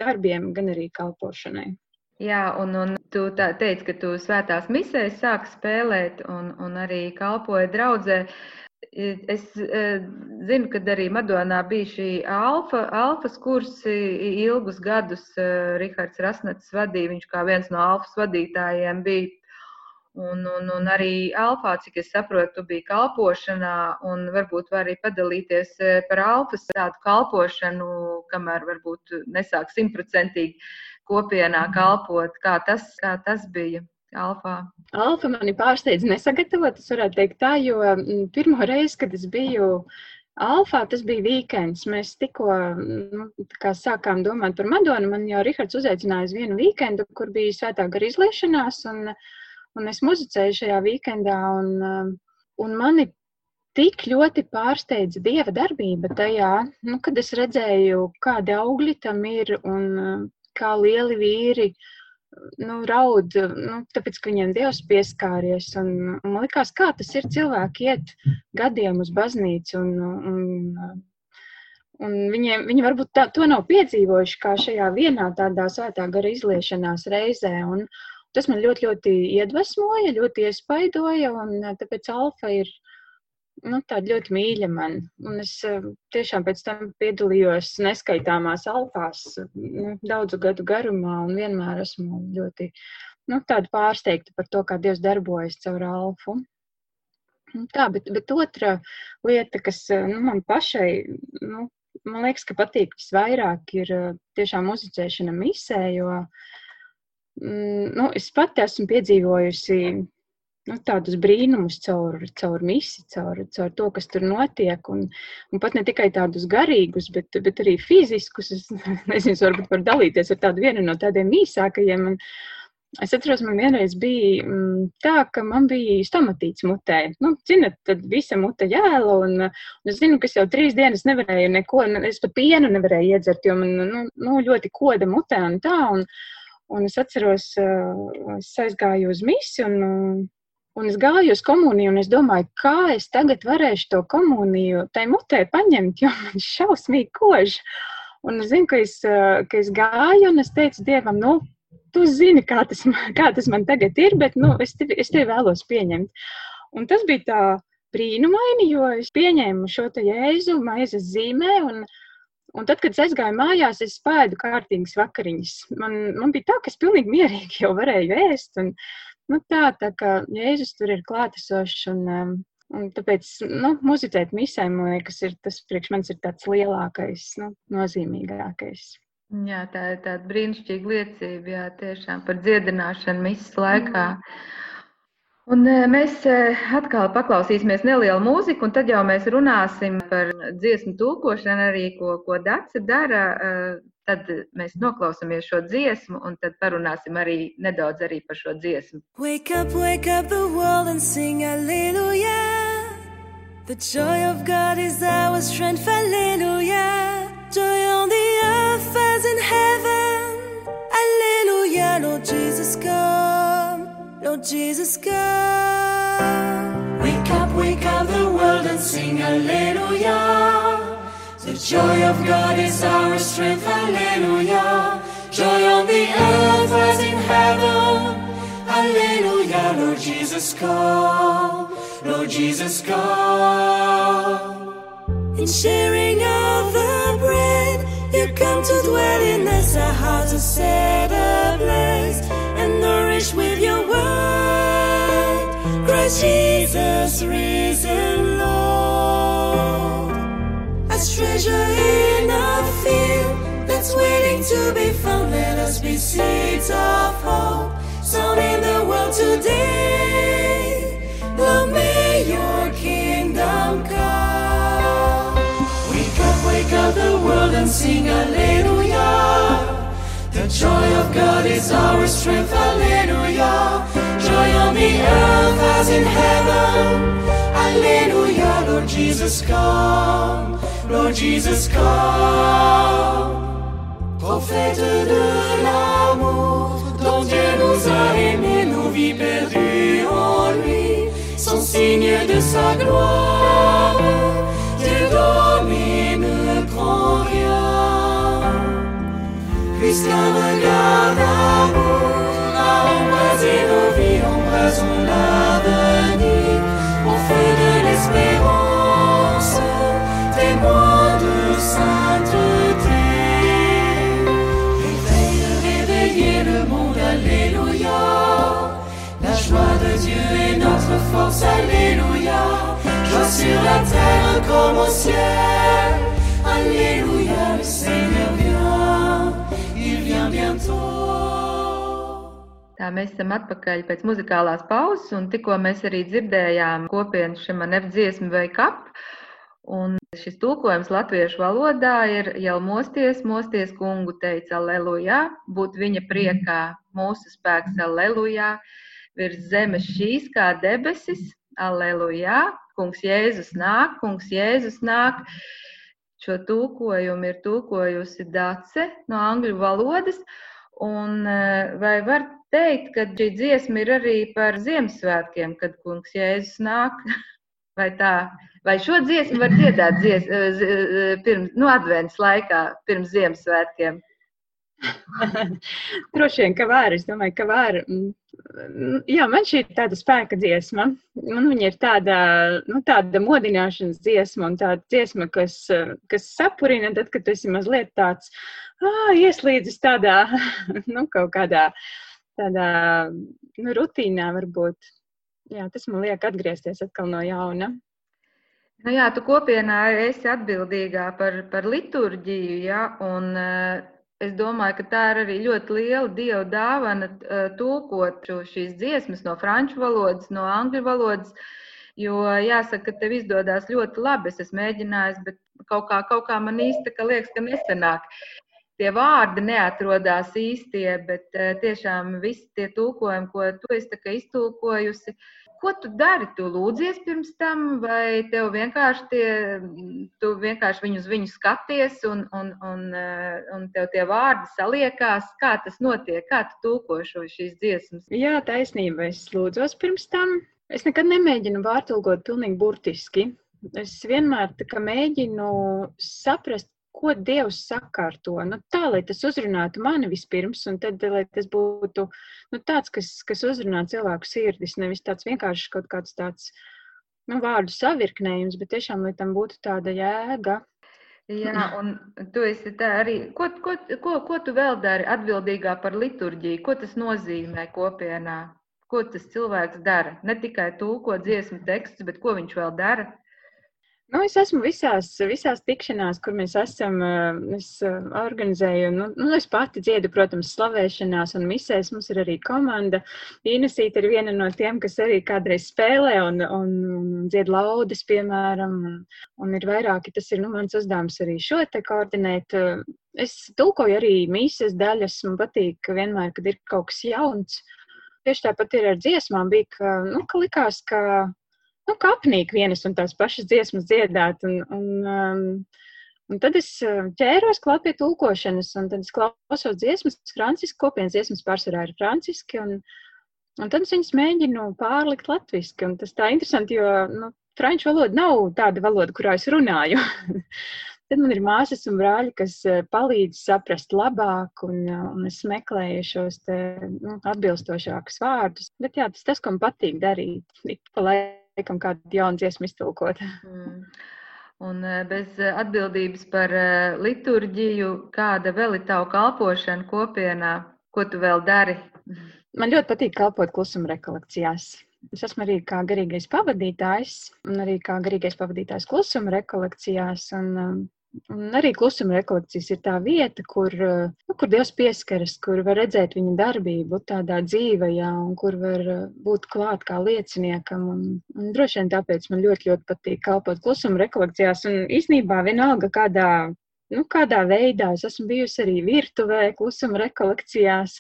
darbiem, gan arī kalpošanai. Jā, un, un tu teici, ka tu svētās misēs sāki spēlēt un, un arī kalpoji draudzē. Es zinu, ka arī Madonā bija šī alfa, alfas kursi ilgus gadus. Rihards Rasnats vadīja, viņš kā viens no alfas vadītājiem bija. Un, un, un arī alfā, cik es saprotu, tu biji kalpošanā, un varbūt var arī padalīties par alfas tādu kalpošanu, kamēr varbūt nesāk simtprocentīgi kopienā kalpot. Kā tas, kā tas bija? Alfa. Alfa mani pārsteidz nesagatavot, es varētu teikt tā, jo pirmo reizi, kad es biju Alfā, tas bija weekends. Mēs tikko nu, sākām domāt par Madonu. Man jau Rihards uzaicināja uz vienu weekendu, kur bija svētā gara izliešanās, un, un es muzicēju šajā weekendā. Un, un mani tik ļoti pārsteidza dieva darbība tajā, nu, kad es redzēju, kādi augļi tam ir un kā lieli vīri uh, nu, raud, nu, tāpēc, ka viņiem Dievs pieskāries. Un, un man liekas, kā tas ir cilvēki iet gadiem uz baznīcu un, un, un viņiem, viņi varbūt tā, to nav piedzīvojuši kā šajā vienā tādā svētā gara izliešanās reizē. Un, tas man ļoti, ļoti iedvesmoja, ļoti iespaidoja, un tāpēc alfa ir nu, tāda ļoti mīļa man. Un es eh, tiešām pēc tam piedalījos neskaitāmās alfās nu, daudzu gadu garumā un vienmēr esmu ļoti nu, pārsteigta par to, kā Dievs darbojas caur alfu. Tā, bet, bet otra lieta, kas eh, nu, man pašai, nu, man liekas, ka patīk visvairāk, ir eh, tiešām muzicēšana misē, jo mm, nu, es pati esmu piedzīvojusi nu, tādus brīnumus caur, caur misi, caur, caur to, kas tur notiek. Un, un pat ne tikai tādus garīgus, bet, bet arī fiziskus. Es nezinu, varbūt var dalīties ar tādu vienu no tādiem īsākajiem. Un, Es atceros, man vienreiz bija mm, tā, ka man bija stomatīts mutē. Nu, zinat, tad visa mute jēla, un, un es zinu, ka es jau trīs dienas nevarēju neko, es pat pienu nevarēju iedzert, jo man nu, nu, ļoti koda mutē un tā. Un, un es atceros, es aizgāju uz misi, un Un es gāju uz komuniju, un es domāju, kā es tagad varēšu to komuniju tai mutē paņemt, jo man šausmīgi kož. Un es zinu, ka es, ka es gāju, un es teicu Dievam, nu, tu zini, kā tas, kā tas man tagad ir, bet nu, es, tevi, es tevi vēlos pieņemt. Un tas bija tā brīnumaini, jo es pieņēmu šo te jēzu maizes zīmē, un, Un tad, kad es aizgāju mājās, es spēju kārtīgas vakariņas. Man, man bija tā, ka es pilnīgi mierīgi jau varēju ēst. Un, nu, tā, tā kā Jēzus tur ir klātesošs. Un, um, un tāpēc nu, muzicēt misē, man liekas, ir tas priekš manis ir tāds lielākais, nu, nozīmīgākais. Jā, tā ir tāda brīnišķīga liecība, jā, tiešām par dziedināšanu misijas laikā. Un eh, mēs eh, atkal paklausīsimies nelielu mūziku, un tad jau mēs runāsim par dziesmu tulkošanu arī, ko, ko Dace dara. eh, Tad mēs noklausāmies šo dziesmu, un tad parunāsim arī nedaudz arī par šo dziesmu. Wake up, wake up the world and sing Alleluia. The joy of God is our strength, Alleluia. Joy on the earth as in heaven, Alleluia. Lord Jesus, come, Lord Jesus, come. Wake up, wake up the world and sing Alleluia. The joy of God is our strength, Alleluia. Joy on the earth as in heaven. Alleluia, Lord Jesus, come, Lord Jesus, come. In sharing of the bread, you come to dwell in us, our hearts are set ablaze Jesus, risen Lord. As treasure in a field that's waiting to be found, let us be seeds of hope sown in the world today. Lord, may your kingdom come. Wake up, wake up the world and sing Alleluia. The joy of God is our strength. Lord Jesus, come. Prophète de l'amour, dont Dieu nous a aimés, nos vies perdues en lui, sont signes de sa gloire. Dieu domine, prend rien. Puisqu'un regard d'amour force, Alléluia. Joie sur la terre comme au ciel, Alléluia. Le Seigneur vient, il vient bientôt. Tā mēs esam atpakaļ pēc muzikālās pauzes, un tikko mēs arī dzirdējām kopienas šim manevru dziesmu vai kap. Un šis tulkojums latviešu valodā ir jau mosties, mosties kungu teica aleluja, būt viņa priekā, mūsu spēks aleluja, virs zemes šīs kā debesis, aleluja, kungs Jēzus nāk, kungs Jēzus nāk. Šo tulkojumu ir tulkojusi Dace no angļu valodas. Un eh, vai var teikt, ka šī dziesma ir arī par Ziemassvētkiem, kad kungs Jēzus nāk? Vai tā? Vai šo dziesmu var dziedāt dzies, eh, eh, pirms, nu, advents laikā, pirms Ziemassvētkiem? Droši vien, ka var. Es domāju, ka var. Jā, man šī ir tāda spēka dziesma. Man viņa ir tāda, nu, tāda modināšanas dziesma un tāda dziesma, kas, kas sapurina, tad, kad tu esi mazliet tāds ieslīdis tādā, nu, kaut kādā tādā, nu, rutīnā varbūt. Jā, tas man liek atgriezties atkal no jauna. Nu, jā, tu kopienā esi atbildīgā par, par liturģiju, jā, un eh, es domāju, ka tā ir arī ļoti liela dieva dāvana eh, tulkot šīs dziesmas no franču valodas, no angļu valodas, jo jāsaka, ka tev izdodas ļoti labi. Es esmu mēģinājis, bet kaut kā, kaut kā man īsti ka liekas, ka nesanāk. Tie vārdi neatrodas īstie, bet eh, tiešām visi tie tulkojumi, ko tu esi iztulkojusi, Ko tu dari? Tu lūdzies pirms tam, vai tev vienkārši, tie, tu vienkārši viņu uz viņu skaties, un, un, un, eh, un tev tie vārdi saliekās? Kā tas notiek? Kā tu tulko šo šīs dziesmas? Jā, taisnība. Es lūdzos pirms tam. Es nekad nemēģinu vārtulkot pilnīgi burtiski. Es vienmēr mēģinu saprast, ko Dievs saka ar to. Nu, tā, lai tas uzrunātu mani vispirms, un tad, lai tas būtu nu, tāds, kas, kas uzrunā cilvēku sirdis, nevis tāds vienkārši kaut kāds tāds nu, vārdu savirknējums, bet tiešām, lai tam būtu tāda jēga. Jā, un tu esi tā arī. Ko, ko, ko, ko tu vēl dari atbildīgā par liturģiju? Ko tas nozīmē kopienā? Ko tas cilvēks dara? Ne tikai tūko dziesmu tekstus, bet ko viņš vēl dara? Nu, es esmu visās, visās tikšanās, kur mēs esam. Eh, es eh, organizēju, nu, nu, es pati dziedu, protams, slavēšanās un misēs. Mums ir arī komanda. Inesīta ir viena no tiem, kas arī kādreiz spēlē un, un, un dzied laudas, piemēram. Un, un ir vairāki, tas ir nu, mans uzdevums arī šo te koordinēt. Es tulkoju arī mīsas daļas. Man patīk vienmēr, kad ir kaut kas jauns. Tieši tāpat ir ar dziesmām. Bija, ka, nu, ka likās, ka nu, kapnīgi vienas un tās pašas dziesmas dziedāt. Un, un, um, un tad es uh, ķēros klāt pie tulkošanas, un tad es klausos dziesmas, franciski, kopienas dziesmas pārsvarā ir franciski, un, un tad es viņas mēģinu pārlikt latviski. Un tas tā interesanti, jo nu, franču valoda nav tāda valoda, kurā es runāju. Tad man ir māsas un brāļi, kas uh, palīdz saprast labāk, un, uh, un es meklēju šos te, nu, atbilstošākus vārdus. Bet jā, tas tas, ko man patīk darīt. Ik pa laikam laikam kādu jaunu dziesmu iztulkot. Mm. Un eh, bez eh, atbildības par eh, liturģiju, kāda vēl ir tava kalpošana kopienā, ko tu vēl dari? Man ļoti patīk kalpot klusuma rekolekcijās. Es esmu arī kā garīgais pavadītājs, un arī kā garīgais pavadītājs klusuma rekolekcijās. Un, Un arī klusuma rekolekcijas ir tā vieta, kur, nu, kur Dievs pieskaras, kur var redzēt viņa darbību tādā dzīvajā, un kur var būt klāt kā lieciniekam. Un, un droši vien tāpēc man ļoti, ļoti patīk kalpot klusuma rekolekcijās. Un īsnībā vienalga, kādā nu, kādā veidā es esmu bijusi arī virtuvē, klusuma rekolekcijās,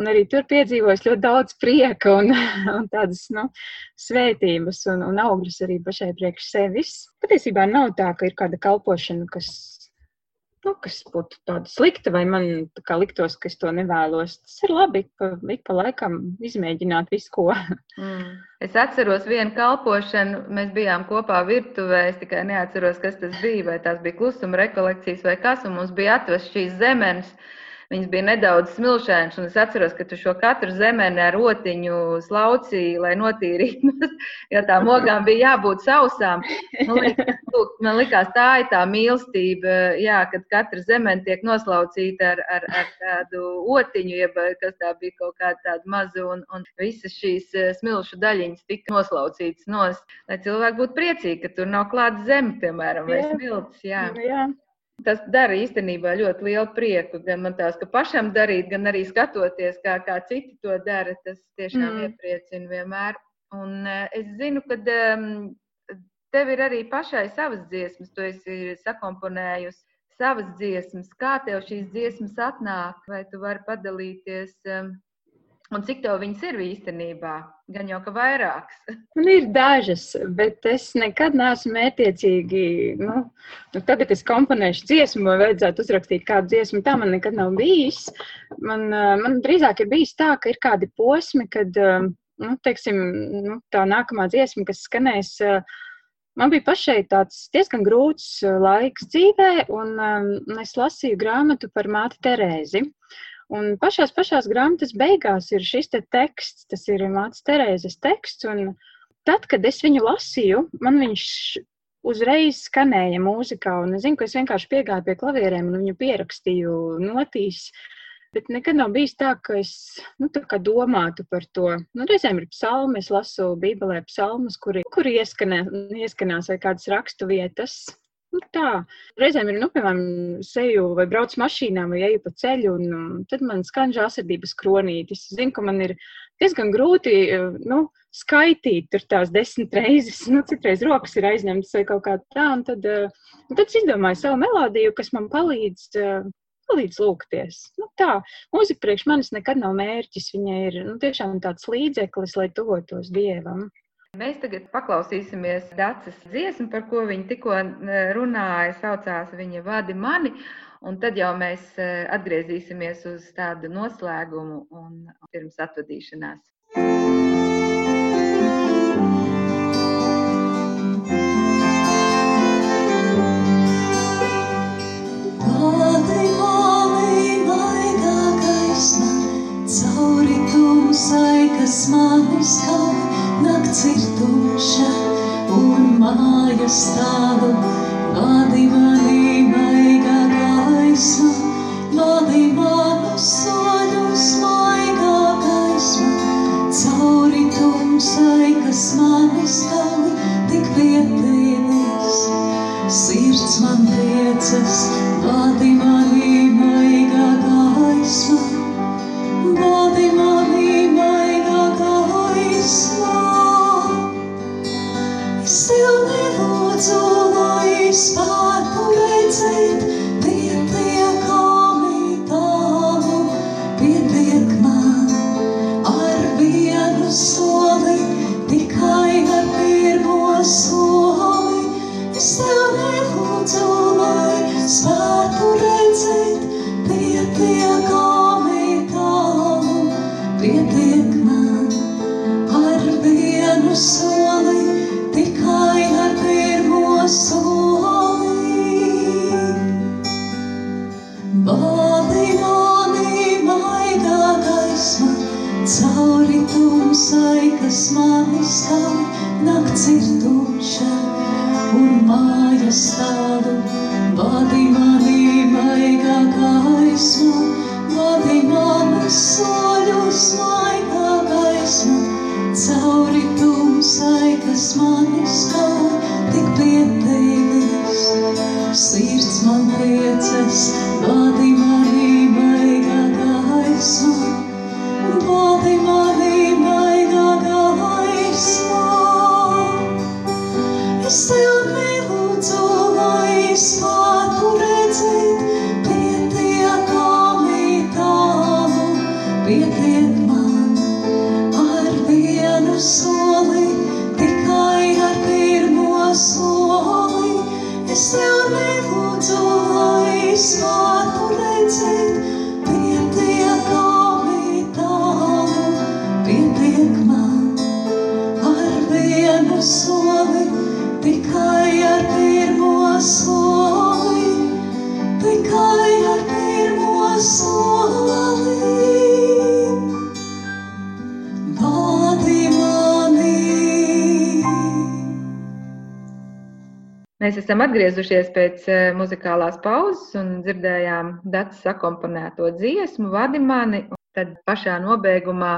un arī tur piedzīvojis ļoti daudz prieka un, un tādas nu, svētības un, un augļus arī pašai priekš sevis. Patiesībā nav tā, ka ir kāda kalpošana, kas nu, kas būtu tāda slikta, vai man liktos, ka es to nevēlos. Tas ir labi, ka ik pa laikam izmēģināt visu, ko. Mm. Es atceros vienu kalpošanu, mēs bijām kopā virtuvē. Es tikai neatceros, kas tas bija, vai tās bija klusuma rekolekcijas vai kas, un mums bija atvest šīs zemes. Viņas bija nedaudz smilšēnas, un es atceros, ka tu šo katru zemeni ar rotiņu slaucīji, lai notīrītu, jo tām ogām bija jābūt sausām. Man, likās, man likās, tā ir tā mīlestība, jā, kad katra zemene tiek noslaucīta ar, ar, ar tādu otiņu, jeb kas tā bija kaut kāda tāda maza, un, un visas šīs eh, smilšu daļiņas tika noslaucītas nos, lai cilvēki būtu priecīgi, ka tur nav klāta zeme, piemēram, vai smilts. Jā. jā. Tas dara īstenībā ļoti lielu prieku. Gan man tās, ka pašam darīt, gan arī skatoties, kā, kā citi to dara. Tas tiešām mm. iepriecina vienmēr. Un uh, es zinu, ka um, tev ir arī pašai savas dziesmas. Tu esi sakomponējusi savas dziesmas. Kā tev šīs dziesmas atnāk? Vai tu vari padalīties? Um, Un cik tev viņas ir īstenībā? Gan jau ka vairākas. Man ir dažas, bet es nekad neesmu mērķiecīgi. Nu, nu, tagad es komponēšu dziesmu, vai vajadzētu uzrakstīt kādu dziesmu. Tā man nekad nav bijis. Man, man drīzāk ir bijis tā, ka ir kādi posmi, kad nu, teiksim, nu, tā nākamā dziesma, kas skanēs. Man bija pašai tāds diezgan grūts laiks dzīvē, un es lasīju grāmatu par māti Terēzi. Un pašās, pašās grāmatas beigās ir šis te teksts, tas ir Mācis Terēzes teksts. Tad, kad es viņu lasīju, man viņš uzreiz skanēja mūzikā. Un es zinu, ka es vienkārši piegāju pie klavierēm un viņu pierakstīju notīs. Bet nekad nav bijis tā, ka es nu, tā domātu par to. Nu, reizēm ir psalmi, es lasu Bībelē psalmus, kuri, kuri ieskanē, ieskanās vai kādas rakstu vietas. Nu, tā. Reizēm ir, nu, piemēram, seju vai brauc mašīnā vai eju pa ceļu, un um, tad man skan žāsirdības kronītis. Zinu, ka man ir diezgan grūti, uh, nu, skaitīt tur tās desmit reizes, nu, citreiz rokas ir aizņemtas vai kaut kā tā, un tad, uh, un tad es izdomāju savu melodiju, kas man palīdz, uh, palīdz lūgties. Nu, tā, mūzika priekš manis nekad nav mērķis, viņa ir, nu, tiešām tāds līdzeklis, lai tuvotos Dievam. Mēs tagad paklausīsimies Dācis dziesmu, par ko viņa tikko runāja, saucās viņa vadi mani, un tad jau mēs e, atgriezīsimies uz tādu noslēgumu un pirms atvadīšanās. Cauri tumsai, kas mani skar, nakts ir tumša un mājas stāvu Vadi mani maigā gaisma, vadi manu soļus maigā gaisma, cauri tumsai, kas mani skali, tik pietīvis. Sirds man priecas, Mēs esam atgriezušies pēc eh, muzikālās pauzes un dzirdējām Dācis akomponēto dziesmu, Vadi mani. Tad pašā nobeigumā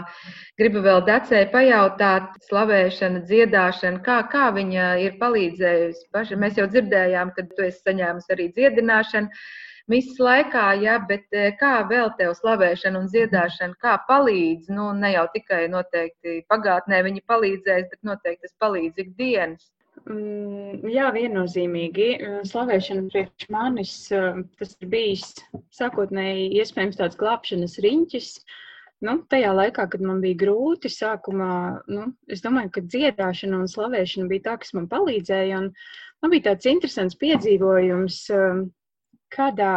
gribu vēl Dācei pajautāt, slavēšana, dziedāšana, kā, kā viņa ir palīdzējusi. Paša, mēs jau dzirdējām, ka tu esi saņēmusi arī dziedināšanu misijas laikā, ja, bet eh, kā vēl tev slavēšana un dziedāšana, kā palīdz, nu, ne jau tikai noteikti pagātnē viņi palīdzēs, bet noteikti tas palīdz ikdienas. Mm, Jā, viennozīmīgi. Slavēšana priekš manis eh, tas ir bijis sākotnēji iespējams tāds glābšanas riņķis. Nu, tajā laikā, kad man bija grūti, sākumā, nu, es domāju, ka dziedāšana un slavēšana bija tā, kas man palīdzēja. Un man bija tāds interesants piedzīvojums, eh, kādā,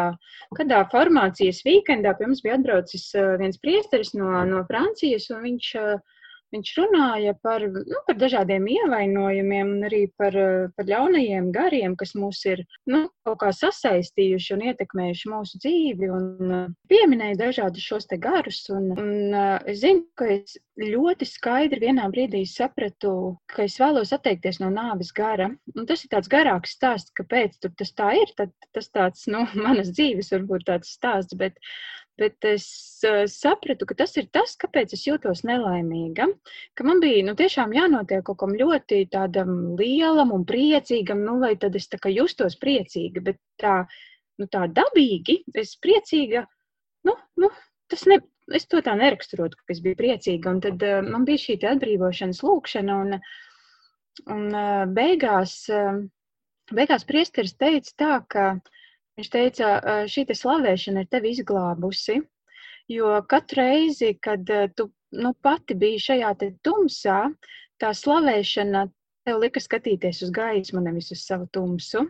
kādā formācijas weekendā pie mums bija atbraucis eh, viens priesteris no, no Francijas, un viņš uh, Viņš runāja par, nu, par dažādiem ievainojumiem un arī par, eh, par ļaunajiem gariem, kas mūs ir nu, kaut kā sasaistījuši un ietekmējuši mūsu dzīvi. Un eh, pieminēja dažādus šos te garus. Un, un eh, es zinu, ka es ļoti skaidri vienā brīdī sapratu, ka es vēlos atteikties no nāves gara. Un tas ir tāds garāks stāsts, kāpēc tas tā ir. Tad, tas tāds, nu, manas dzīves varbūt tāds stāsts. Bet, Bet es uh, sapratu, ka tas ir tas, kāpēc es jūtos nelaimīga. Ka man bija nu, tiešām jānotiek kaut kam ļoti tādam lielam un priecīgam, nu, lai tad es tā kā justos priecīga. Bet tā, nu, tā dabīgi es priecīga, nu, nu tas ne, es to tā neraksturotu, ka es biju priecīga. Un tad uh, man bija šī atbrīvošanas lūkšana, un, un uh, beigās, uh, beigās priesteris teica tā, ka viņš teica, šī te slavēšana ir tevi izglābusi, jo katru reizi, kad tu nu, pati biji šajā te tumsā, tā slavēšana tev lika skatīties uz gaismu, nevis uz savu tumsu.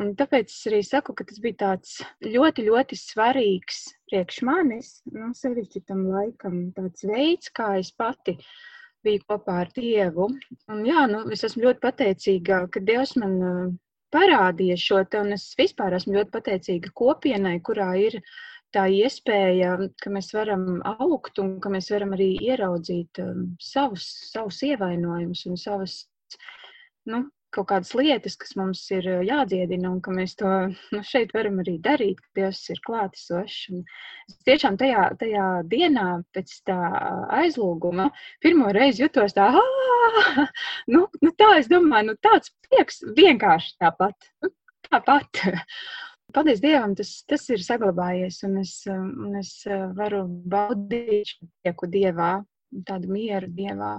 Un tāpēc es arī saku, ka tas bija tāds ļoti, ļoti svarīgs priekš manis, nu, sevišķi tam laikam, tāds veids, kā es pati biju kopā ar Dievu. Un, jā, nu, es esmu ļoti pateicīga, ka Dievs man parādīja šo te, un es vispār esmu ļoti pateicīga kopienai, kurā ir tā iespēja, ka mēs varam augt un ka mēs varam arī ieraudzīt um, savus, savus ievainojumus un savas nu, kaut kādas lietas, kas mums ir eh, jādziedina, un ka mēs to nu, šeit varam arī darīt, ka Dievs ir klātesošs. Es tiešām tajā, tajā dienā pēc tā aizlūguma pirmo reizi jutos tā, nu, nu tā, es domāju, nu tāds prieks vienkārši tāpat. Nu, tāpat. Paldies Dievam, tas, tas ir saglabājies, un es, un es eh, varu baudīt šo prieku Dievā, tādu mieru Dievā.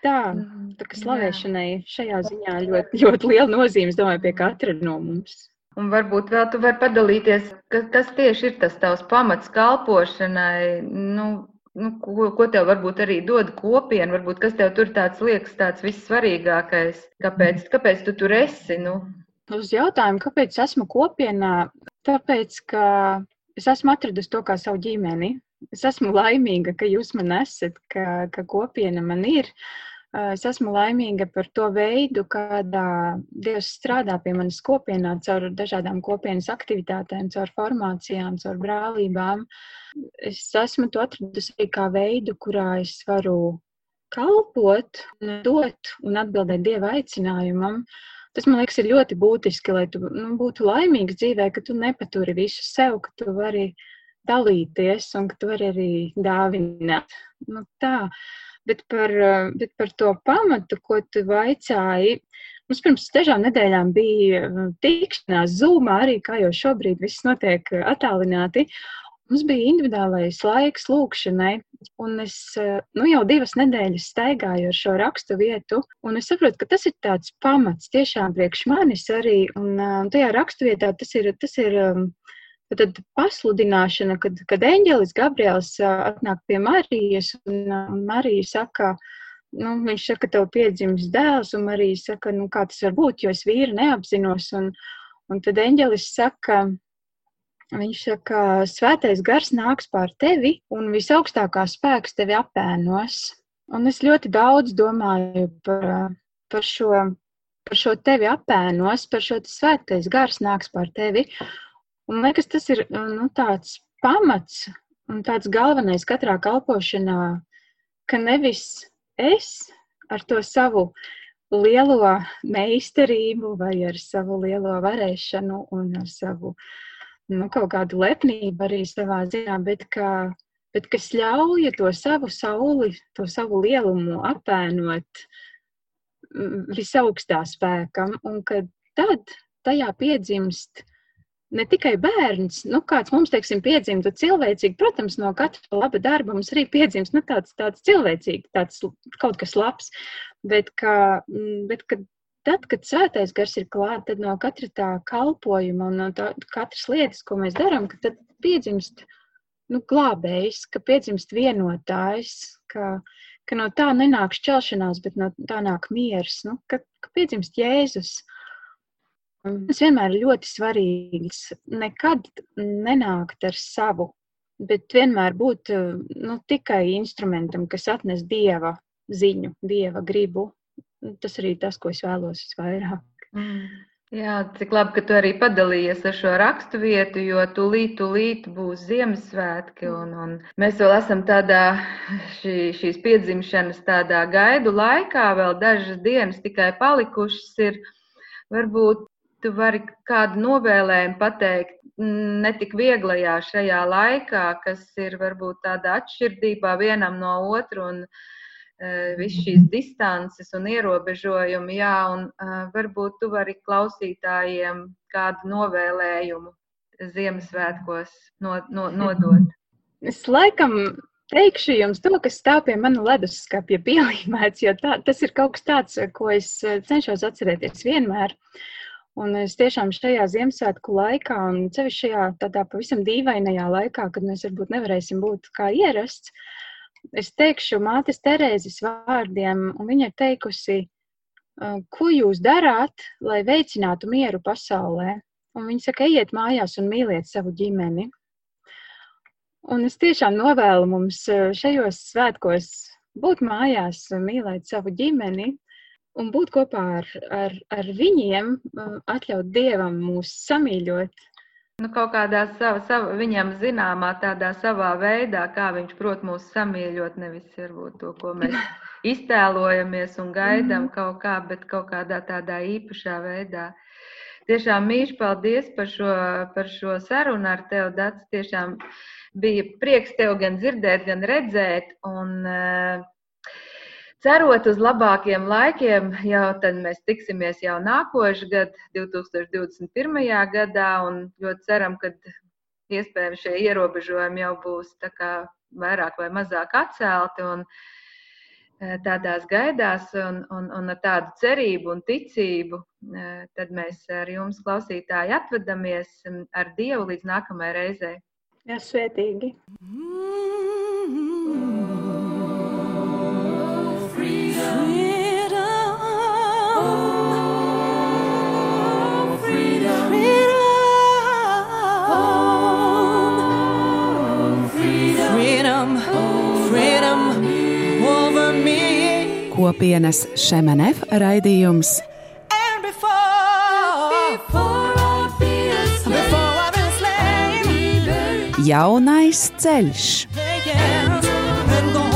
Tā, tā kā slavēšanai šajā ziņā ļoti, ļoti liela nozīme, domāju, pie katra no mums. Un varbūt vēl tu vari padalīties, kas, kas tieši ir tas tavs pamats kalpošanai. Nu, nu, ko, ko tev varbūt arī dod kopiena, varbūt kas tev tur tāds liekas tāds vissvarīgākais. Kāpēc, kāpēc tu tur esi? Nu? Uz jautājumu, kāpēc esmu kopienā? Tāpēc, ka es esmu atradusi to kā savu ģimeni. Es esmu laimīga, ka jūs man esat, ka, ka kopiena man ir. Uh, Es esmu laimīga par to veidu, kādā Dievs strādā pie manas kopienā, caur dažādām kopienas aktivitātēm, caur formācijām, caur brālībām. Es esmu to atradusi arī kā veidu, kurā es varu kalpot, dot un atbildēt Dieva aicinājumam. Tas man liekas, ir ļoti būtiski, lai tu nu, būtu laimīgs dzīvē, ka tu nepaturi visu sev, ka tu vari dalīties un ka tu vari arī dāvināt. Nu, tā. Bet par, eh, bet par to pamatu, ko tu vaicāji, mums pirms dažām nedēļām bija eh, tikšanās Zoomā, arī kā jau šobrīd viss notiek eh, attālināti. Mums bija individuālais laiks lūkšanai, un es nu, jau divas nedēļas staigāju ar šo rakstu vietu, un es saprotu, ka tas ir tāds pamats tiešām priekš manis arī, un tajā rakstu vietā tas ir, tas ir um, Tad pasludināšana, kad, kad eņģelis Gabriels atnāk pie Marijas, un, un Marija saka, nu, viņš saka, tev piedzims dēls, un Marija saka, nu, kā tas var būt, jo es vīru neapzinos. Un, un tad eņģelis saka, viņš saka, svētais gars nāks pār tevi, un visaugstākā spēks tevi apēnos. Un es ļoti daudz domāju par, par, šo, par šo tevi apēnos, par šo svētais gars nāks pār tevi. Un liekas, tas ir nu, tāds pamats un tāds galvenais katrā kalpošanā, ka nevis es ar to savu lielo meistarību vai ar savu lielo varēšanu un ar savu nu, kaut kādu lepnību arī savā ziņā, bet, ka, bet kas ļauj to savu sauli, to savu lielumu apēnot mm, visaugstā spēkam, un ka tad tajā piedzimst ne tikai bērns, nu, kāds mums, teiksim, piedzimta cilvēcīgi, protams, no katra laba darba mums arī piedzimst nu, tāds, tāds cilvēcīgi, tāds kaut kas labs, bet, ka, mm, bet ka tad, kad svētais gars ir klāt, tad no katra tā kalpojuma un no tā, katras lietas, ko mēs darām, tad piedzimst nu, glābējs, ka piedzimst vienotājs, ka, ka no tā nenāk šķelšanās, bet no tā nāk miers, nu, ka, ka piedzimst Jēzus. Tas vienmēr ir ļoti svarīgs. Nekad nenākt ar savu, bet vienmēr būt eh, nu, tikai instrumentam, kas atnes dieva ziņu, dieva gribu. Tas arī tas, ko es vēlos visvairāk. Mm. Jā, cik labi, ka tu arī padalījies ar šo rakstu vietu, jo tūlīt, tūlīt būs Ziemassvētki. Un, un mēs vēl esam tādā, šī, šīs piedzimšanas tādā gaidu laikā, vēl dažas dienas tikai palikušas. Ir, varbūt tu vari kādu novēlējumu pateikt, mm, ne tik vieglajā šajā laikā, kas ir varbūt tāda atšķirībā vienam no otru un uh, viss šīs distances un ierobežojumi. Jā, un uh, varbūt tu vari klausītājiem kādu novēlējumu Ziemassvētkos no, no, nodot. Es laikam teikšu jums to, kas stāv pie mana leduskapja pielīmēts, jo tā, tas ir kaut kas tāds, ko es eh, cenšos atcerēties vienmēr. Un es tiešām šajā Ziemassvētku laikā, un ceļš šajā tādā pavisam dīvainajā laikā, kad mēs varbūt nevarēsim būt kā ierasts, es teikšu mātes Terēzes vārdiem, un viņa ir teikusi, ko jūs darāt, lai veicinātu mieru pasaulē. Un viņa saka, ejiet mājās un mīliet savu ģimeni. Un es tiešām novēlu mums šajos svētkos būt mājās, mīlēt savu ģimeni, un būt kopā ar, ar, ar viņiem, uh, atļaut Dievam mūs samīļot, nu, kaut kādā sava, sava, viņam zināmā tādā savā veidā, kā viņš prot mūs samīļot, nevis varbūt to, ko mēs iztēlojamies un gaidām Mhm. kaut kā, bet kaut kādā tādā īpašā veidā. Tiešām mīļš paldies par šo, par šo sarunu ar tevi, Dats. Tiešām bija prieks tevi gan dzirdēt, gan redzēt. Un, uh, Cerot uz labākiem laikiem, jau tad mēs tiksimies jau nākošais gads, 2021. gadā, un ļoti ceram, ka iespējams šie ierobežojumi jau būs vairāk vai mazāk atcelti. Un, eh, Tādās gaidās, un, un, un ar tādu cerību un ticību, eh, tad mēs ar jums, klausītāji, atvadamies mm, ar Dievu līdz nākamajai reizei. Jā, svētīgi. Freedom, Kopienas Šemenef raidījums And before, before Jaunais ceļš. and go